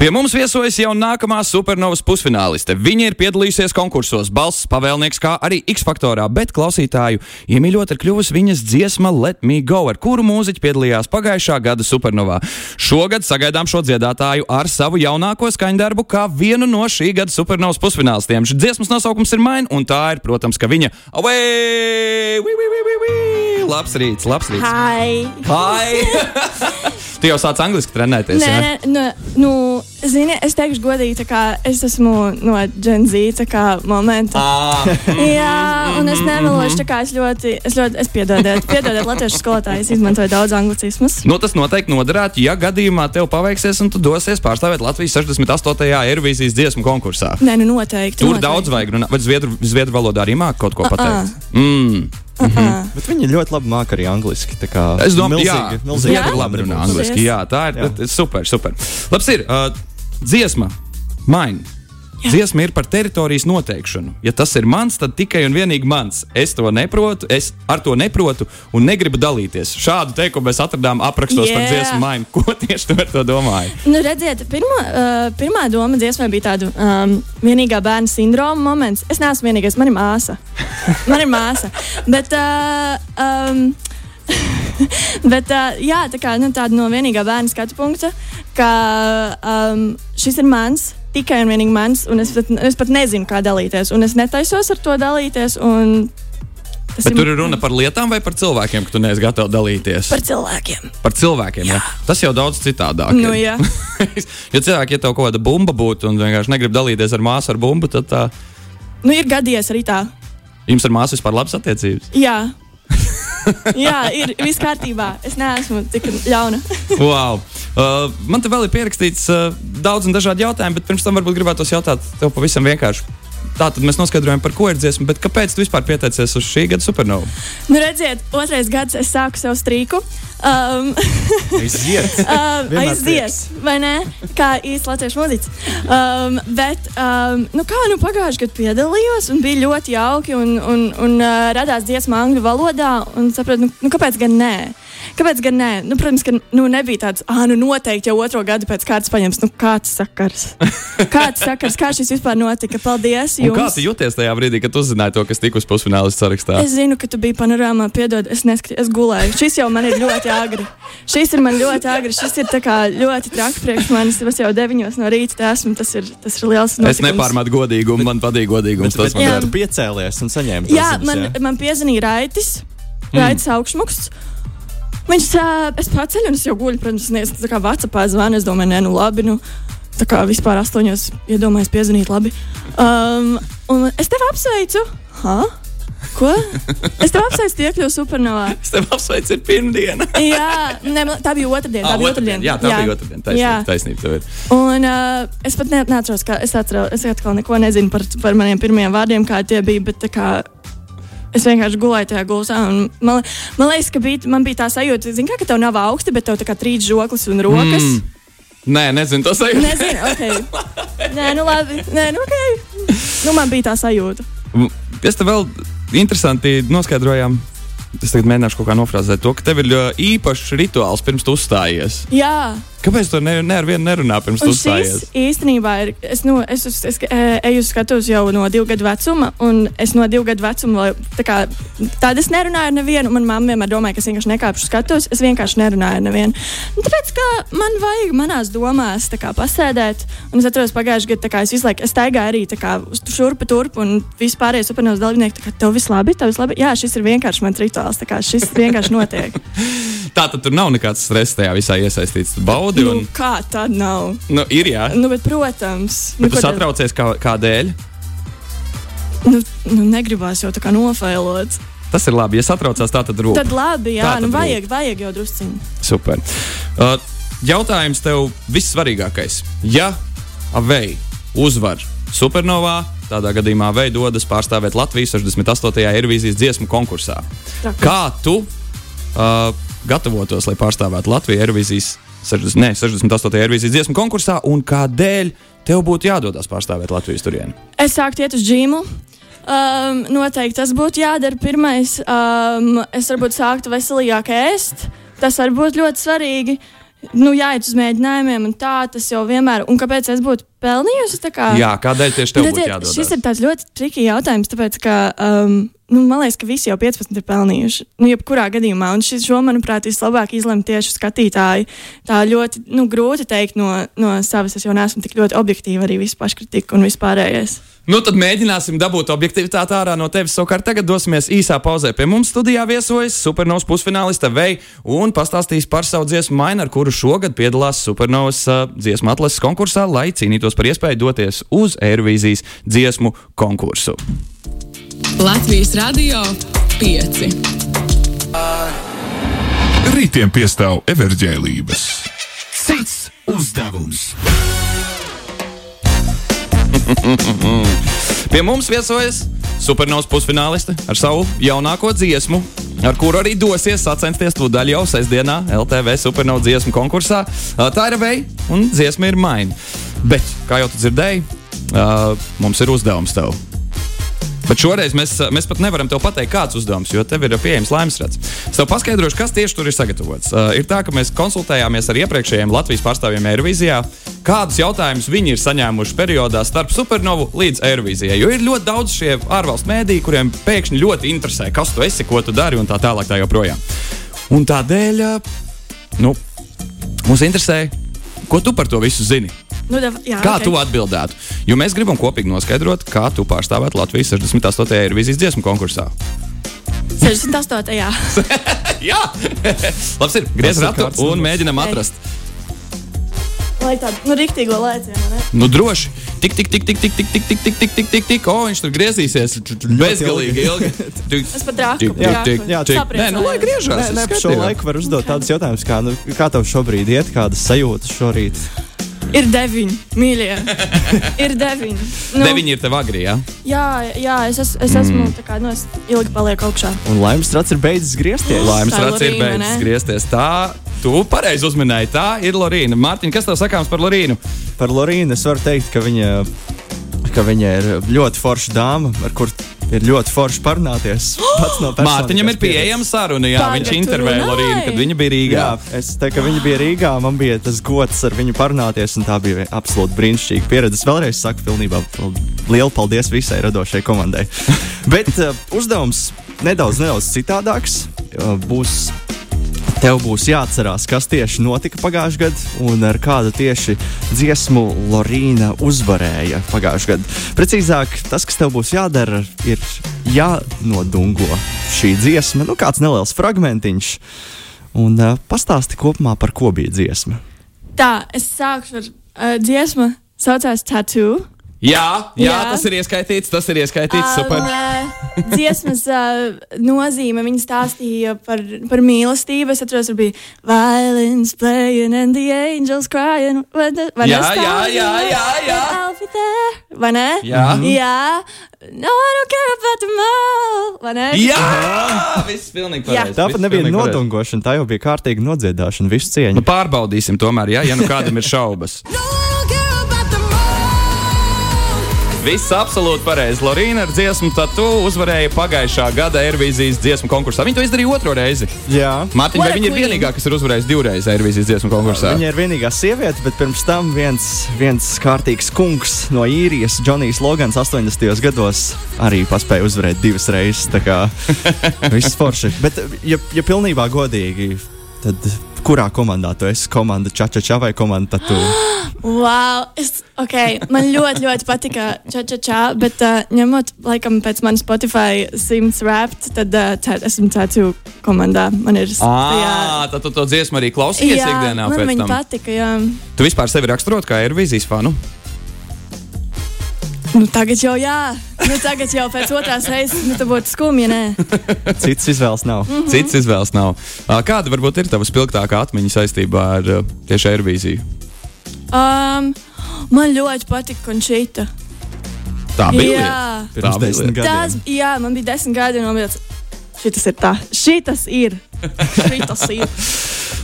Pie mums viesojas jau nākamā supernovas pusfināliste. Viņa ir piedalījusies konkursos, balss pavēlnieks, kā arī X faktorā, bet klausītāju iemīļot ir kļuvusi viņas dziesma Let Me Go, ar kuru mūziķi piedalījās pagājušā gada supernovā. Šogad sagaidām šo dziedātāju ar savu jaunāko skaņdarbu kā vienu no šī gada supernovas pusfinālistiem. Šis dziesmas nosaukums ir Maina, un tā ir, protams, ka viņa Away! Wee, wee, wee, wee, wee! Labs rīts, labs rīts! Hi! Hi! tu jau sāc angliski trenēties. Nē, nē, nu, nu, zini, es teikšu godīgi, kā es esmu no tā kā momenta. Ah, Jā, un es nemelošu, kā es ļoti, es ļoti, es piedodiet, piedodiet latviešu skolotāju, es izmantoju daudz anglicismus. Nu, tas noteikti noderētu, ja gadījumā tev paveiksies un tu dosies pārstāvēt Latvijas 68. Eirovīzijas dziesmu konkursā. Nē, nu noteikti. Tur noteikti. daudz vajag runāt, vai zviedru, zviedru valodā arī māk kaut ko pateikt. Mm. Uh-uh. Bet viņi ļoti labi māca arī angliski. tā kā Es domāju, ka Jā? Zviedru labi runā angliski. Jā, tā ir Jā. super, super. Labs ir, uh, dziesma, maina. Jā. Dziesma ir par teritorijas noteikšanu. Ja tas ir mans, tad tikai un vienīgi mans. Es to neprotu, es ar to neprotu un negribu dalīties. Šādu teikumu mēs atradām aprakstos yeah. par dziesmu mainu. Ko tieši tu ar to domāji? Nu, redziet, pirmā, uh, pirmā doma dziesmai bija tāda um, vienīgā bērna sindroma moments. Es neesmu vienīgais, man ir māsa. Man ir māsa. Bet, uh, um, bet uh, jā, tā kā nu, tāda no vienīgā bērna skatu punkta, ka um, šis ir mans. Tikai un vienīgi mans, un es pat, es pat nezinu, kā dalīties. Un es netaisos ar to dalīties. Bet tur ir runa par lietām vai par cilvēkiem, ka tu neesi gatavs dalīties. par cilvēkiem. Par cilvēkiem, jā. jā. Tas jau daudz citādāk. Nu, ir. jā. ja cilvēki, ja tev kaut kāda bumba būtu un vienkārši negrib dalīties ar māsu ar bumbu, tad tā, Nu, ir gadījies arī tā. jums ar māsu vispār labas attiecības. Jā, Jā ir viss kārtībā. Es neesmu tik ļauna. wow. uh, man te vēl ir pierakstīts uh, daudz un dažādi jautājumi, bet pirms tam varbūt gribētu jautāt tev pavisam vienkārši. Tā tad mēs noskaidrojam, par ko ir dziesma, bet kāpēc tu vispār pieteicies uz šī gada supernovu? Nu, redziet, otrais gads es sāku savu strīku. Um, Aiziet! um, aizies, vai ne? Kā īsts latviešu mūziķis. Um, bet, um, nu kā, nu pagājušajā gadā piedalījos un bija ļoti jauki un, un, un uh, radās dziesma angļu valodā. Un sapratu, nu, nu kāpēc gan nē? Kāpēc gan nē? Nu, protams, ka nu, nebija tāds, ah, nu noteikti jau otro gadu pēc kārtas paņems. Nu, kāds sakars? Kāds sakars? Kā šis vispār notika? Paldies! Un Jums. kā tu jūties tajā brīdī, kad uzzināji to, kas tika uz pusfinālistu sarakstā? Es zinu, ka tu biji panorāmā, piedod, es neskatījos, es gulēju. Šis jau man ir ļoti agri. Šis ir man ļoti agri. Šis ir ļoti traki priekš manis. Es jau deviņos no rīta esmu. Tas ir, tas ir liels. Es notikums. nepārmetu godīgumu, man patīk godīgums. Bet, Tas bet, man bet tu piecēlies un saņēmi to Jā, ziņas, man, jā? man piezīmēja Raitis. Raitis augšmuksts. Viņš uh, es paceļu, un es jau guļu, protams, es tā kā Vācijā zvanu. Es domāju, nē, nu labi. Nu, tā kā vispār astoņos iedomājos piezvanīt labi. Um, un es tevi apsveicu. Ha? Ko? Es tev apsveicu, iekļuvu supernovā. Es tev apsveicu, ir pirmdiena. Jā, ne, tā bija otrdiena. Tā Ah, bija otrdien. otrdiena. Jā, tā bija otrdiena. Taisnība, Jā. taisnība tev ir. Un uh, es pat ne, neatceros, kā es atceros. Es atkal neko nezinu par, par maniem pirmajiem vārdiem, kā tie bija. Bet, tā kā, es vienkārši gulēju tajā gultā. Man, man liekas, ka bija, man bija tā sajūta, zin, kā, ka tev nav augsti, bet tev tā kā trīs žoklis un rokas. Mm. Nē, nezinu, tas ir. Nezinu, ok. Nē, nu labi. Nē, nu ok. Nu, man bija tā sajūta. Mēs te vēl interesanti noskaidrojām. Es tagad mēģināšu kaut kā nofrāzēt to, ka tev ir ā, īpašs rituāls pirms tu uzstājies. Jā. Kāpēc tu ne, ne ar vienu nerunā pirms Un uzstājies? šis īstenībā ir. Es, nu, es, es, es eh, eju uz skatuves jau no divu gadu vecuma, un es no divu gadu vecuma vēl tā kā, tādu es nerunāju ar nevienu. Manā mamma vienmēr domāja, ka es vienkārši nekāpšu skatuves. Es vienkārši nerunāju ar nevienu. Un tāpēc, ka man vajag manās domās kā, pasēdēt, un es atceros pagājušajā gadā, kā es visu laiku es staigāju arī kā, šurpu turpu, un vispārējie supernovas dalībnieki, tā kā tev viss labi, tev viss labi. Jā, šis ir vienkārši mans rituāls, kā šis vienkārši notiek. Tā tad tur nav nekāds stress tajā visā iesaistīts. Baudi, nu, un kā tad nav? nu, ir jā. Nu, bet, protams, Bet nu, tu satraucies kā, kādēļ? Nu, nu, negribās jau tā kā nofailot. Tas ir labi. Ja satraucās, tā tad rūp. Tad labi, jā, Tā tad nu, rūp. vajag, vajag jau drusciņi. Super. Uh, jautājums tev vissvarīgākais. Ja Avei uzvar Supernovā, tādā gadījumā Avei dodas pārstāvēt Latvijas 68. Eirovīzijas dziesmu konkursā. Traki. Kā tu uh, gatavotos, lai pārstāvētu Latviju Eirovīzijas 60, ne, 68. Eirovīzijas dziesmu konkursā, un kādēļ tev būtu jādodas pārstāvēt Latvijas turieni? Es sāku iet uz džīmu. Um, noteikti tas būtu jādara pirmais. Um, es varbūt sāktu veselīgāk ēst. Tas var būt ļoti svarīgi. Nu, jāiet uz mēģinājumiem, un tā tas jau vienmēr. Un kāpēc es būtu pelnījusi? Tā Kā, Jā, kādēļ tieši tev būtu Redziet, jādod? šis ir tāds ļoti triki jautājums, tāpēc, ka um, nu, man liekas, ka visi jau 15 ir pelnījuši. Nu, jebkurā gadījumā, un šis, šo, manuprāt, vislabāk izlemj tieši skatītāji. Tā ļoti nu, grūti teikt no, no savas, es jau neesmu tik ļoti objektīva arī visu paškritiku un vispārējais. Nu, tad mēģināsim dabūt objektivitāti ārā no tevis. Savukārt tagad dosimies īsā pauzē. Pie mums studijā viesojas supernovas pusfināliste Vei un pastāstīs par savu dziesmu mainu, ar kuru šogad piedalās supernovas uh, dziesmu atlases konkursā, lai cīnītos par iespēju doties uz Eirovīzijas dziesmu konkursu. Latvijas radio 5. Rītiem piestāv everģēlības. Cits uzdevums. Pie mums viesojas supernovas pusfināliste ar savu jaunāko dziesmu, ar kuru arī dosies sacensties to daļu jau sestdienā LTV supernovas dziesmu konkursā. Tā ir veja un dziesma ir maina. Bet, kā jau tu dzirdēji, mums ir uzdevums tev. Bet šoreiz mēs, mēs pat nevaram te pateikt, kāds uzdevums, jo tev ir pieejams laimes rats. Es tev paskaidrošu, kas tieši tur ir sagatavots. Uh, ir tā, ka mēs konsultējāmies ar iepriekšējiem Latvijas pārstāvjiem Eirovīzijā, kādus jautājumus viņi ir saņēmuši periodā starp supernovu līdz Eirovīzijai. Jo ir ļoti daudz šie ārvalstu mēdīji, kuriem pēkšņi ļoti interesē, kas tu esi, ko tu dari un tā tālāk. Tā joprojām. un tādēļ uh, nu, mums interesē, ko tu par to visu zini. Nu, da, jā, Kā ok. okay. tu atbildētu? Jo mēs gribam kopīgi noskaidrot, kā tu pārstāvētu Latvijas 68. Eirovīzijas dziesmu konkursā. 68. Jā, Jā, labi, ir griez Tas ir ratu un mēģinam Ei. atrast. lai tādu nu, rīktīgo lēcienu. ne? Nu, droši. Tik, tik, tik, tik, tik, tik, tik, tik, tik, tik, tik, tik, tik, o, viņš tur griezīsies bezgalīgi ilgi. Tik, Es pat rāku. tik, tik, tik, jā, tik. Nē, nu, lai griežās. Nē, nē, šo laiku var uzdot tādus jautājumus, kā, nu, kā tev šobrīd iet, kādas sajūtas šorīt. Ir deviņi, mīļie. Ir deviņi. Nu, Deviņi ir tev agri, jā? Jā, jā, es, es, es esmu mm. kā, nu, es ilgi palieku augšā. Un laimes rats ir beidzis griezties. Laimes Tā ir rats ir beidzis ne? griezties. Tā, tu pareizi uzminēji, tā ir Lorīna. Mārtiņ, kas tev sakāms par Lorīnu? Par Lorīnu es varu teikt, ka viņa, ka viņa ir ļoti forša dāma, ar kuru ir ļoti forši parunāties. Pats no Mārtiņam ir pieejama saruna, jā, Tagad viņš intervēja? Lorīnu, kad viņa bija Rīgā. Jā, es teiktu, ka viņa bija Rīgā. Man bija tas gods ar viņu parunāties, un tā bija absolūti brīnišķīga pieredze. Es vēlreiz saku, pilnībā lielu paldies visai radošai komandai. Bet uh, uzdevums nedaudz, nedaudz citādāks. Uh, būs Tev būs jāatcerās, kas tieši notika pagājušajā gadā un ar kādu tieši dziesmu Lorīna uzvarēja pagājušajā gadā. Precīzāk, tas, kas tev būs jādara, ir jānodungo šī dziesma, nu kāds neliels fragmentiņš, un uh, pastāsti kopumā par ko bija dziesma. Tā, es sākšu ar uh, dziesmu, saucās Tattoo. Jā, jā, Jā. tas ir ieskaitīts, tas ir ieskaitīts. Super. Un, uh, dziesmas uh, nozīme viņa stāstīja par, par mīlestību. Es atceros, tur bija violins playing and the angels crying. Vai, vai Jā, jā, jā, jā, jā. Vai ne? Jā. Jā. No, I don't care about tomorrow. Vai ne? Jā, viss pilnīgi Jā. pareizi. Tā pat nebija nodungošana, tā jau bija kārtīga nodziedāšana, visu Nu, cieņu. pārbaudīsim, tomēr, ja, ja nu kādam ir šaubas. Viss absolūti pareizi. Lorīna ar dziesmu tatu uzvarēja pagājušā gada Eirovīzijas dziesmu konkursā. Viņa to izdarīja otro reizi. Jā. Mārtiņa, vai viņa ir vienīgā, kas ir uzvarējusi divreiz Eirovīzijas dziesmu konkursā? Viņa ir vienīgā sieviete, bet pirms tam viens, viens kārtīgs kungs no īrijas, Džonijs Logans, 80. gados arī paspēja uzvarēt divas reizes. Tā kā viss forši. Bet, ja, ja pilnībā godīgi, tad kurā komandā tu esi? Komanda Čačača vai komanda Tatu? Wow, es, okay. Man ļoti, ļoti patika čā, bet uh, ņemot, laikam, pēc manas Spotify simts rapt, tad uh, tā, esmu tādu komandā. Man ir Ah, tad tu to dziesmu arī klausījies ikdienā man viņa tam. patika, jā. Tu vispār sevi raksturot kā Eirovīzijas fanu? Nu, tagad jau jā. Nu, tagad jau pēc otrās reizes nu, tā būtu skumja, nē. Cits izvēles nav. Mhm. Cits izvēles nav. Kāda varbūt ir tava spilgtākā atmiņa saistībā ar tieši Eirovīziju? Um, man ļoti patika končīta. Tā bija. Jā. Pirms Tā desmit lieta. Tas, gadiem. jā, man bija desmit gadi, un man bija tas, šitas ir tā. Šitas ir. Šitas ir.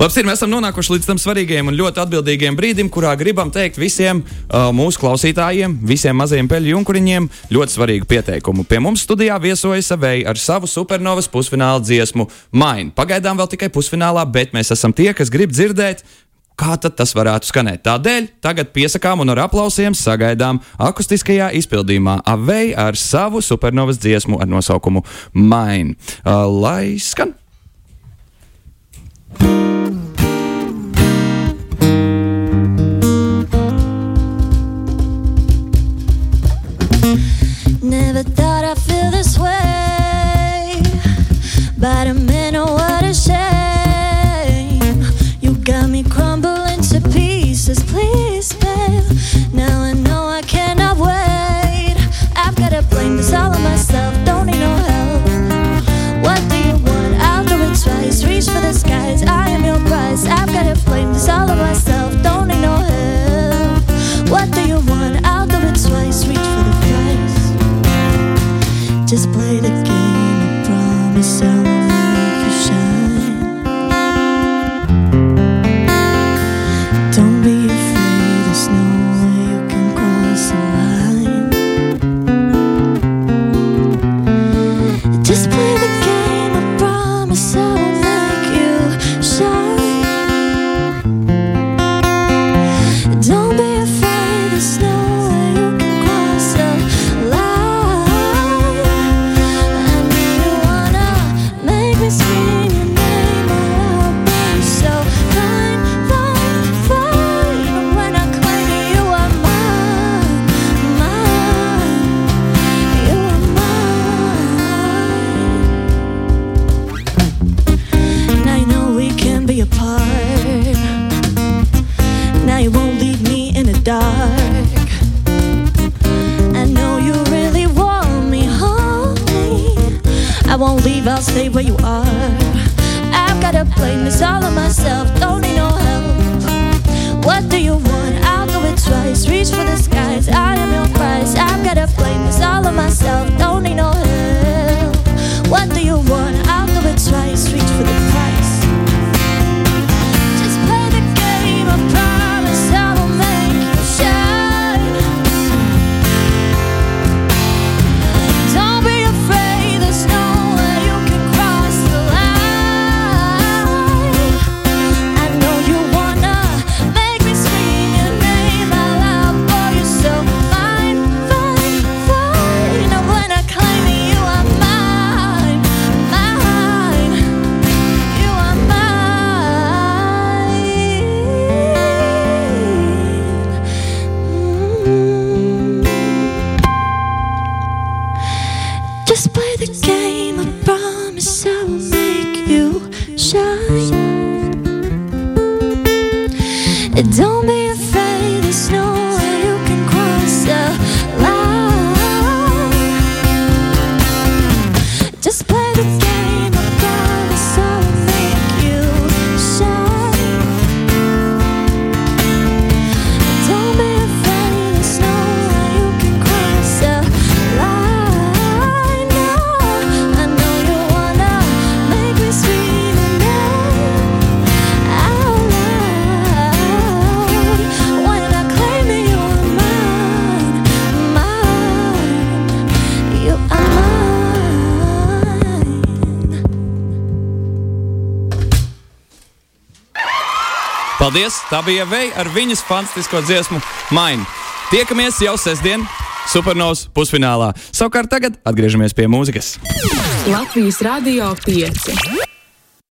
Labs ir, mēs esam nonākuši līdz tam svarīgajam un ļoti atbildīgajam brīdim, kurā gribam teikt visiem uh, mūsu klausītājiem, visiem mazajiem peļu junkuriņiem ļoti svarīgu pieteikumu. Pie mums studijā viesojas Aveja ar savu supernovas pusfināla dziesmu Main. Pagaidām vēl tikai pusfinālā, bet mēs esam tie, kas grib dzirdēt. Kā tas varētu skanēt? Tādēļ tagad piesakām un ar aplausiem sagaidām akustiskajā izpildījumā Aveja ar savu supernovas dziesmu ar nosaukumu Main. Uh, lai skan! Never thought I'd feel this way, but I'm in what a shame. You got me crumbling to pieces, please, babe. Now I know I cannot wait. I've gotta blame this all on myself, Just play the game. I promise I will make you shine. Dark. I know you really want me, honey. I won't leave, I'll stay where you are. I've gotta blame this all on myself, don't need no help. What do you want? I'll do it twice. Reach for the skies, I am your prize. I've gotta blame this all on myself, don't need no help. What do you want? I'll do it twice. Reach for the Paldies! Tā bija Veja ar viņas fantastisko dziesmu Main. Tiekamies jau sestdien, Supernovas pusfinālā. Savukārt tagad atgriežamies pie mūzikas. Latvijas Rādio 5.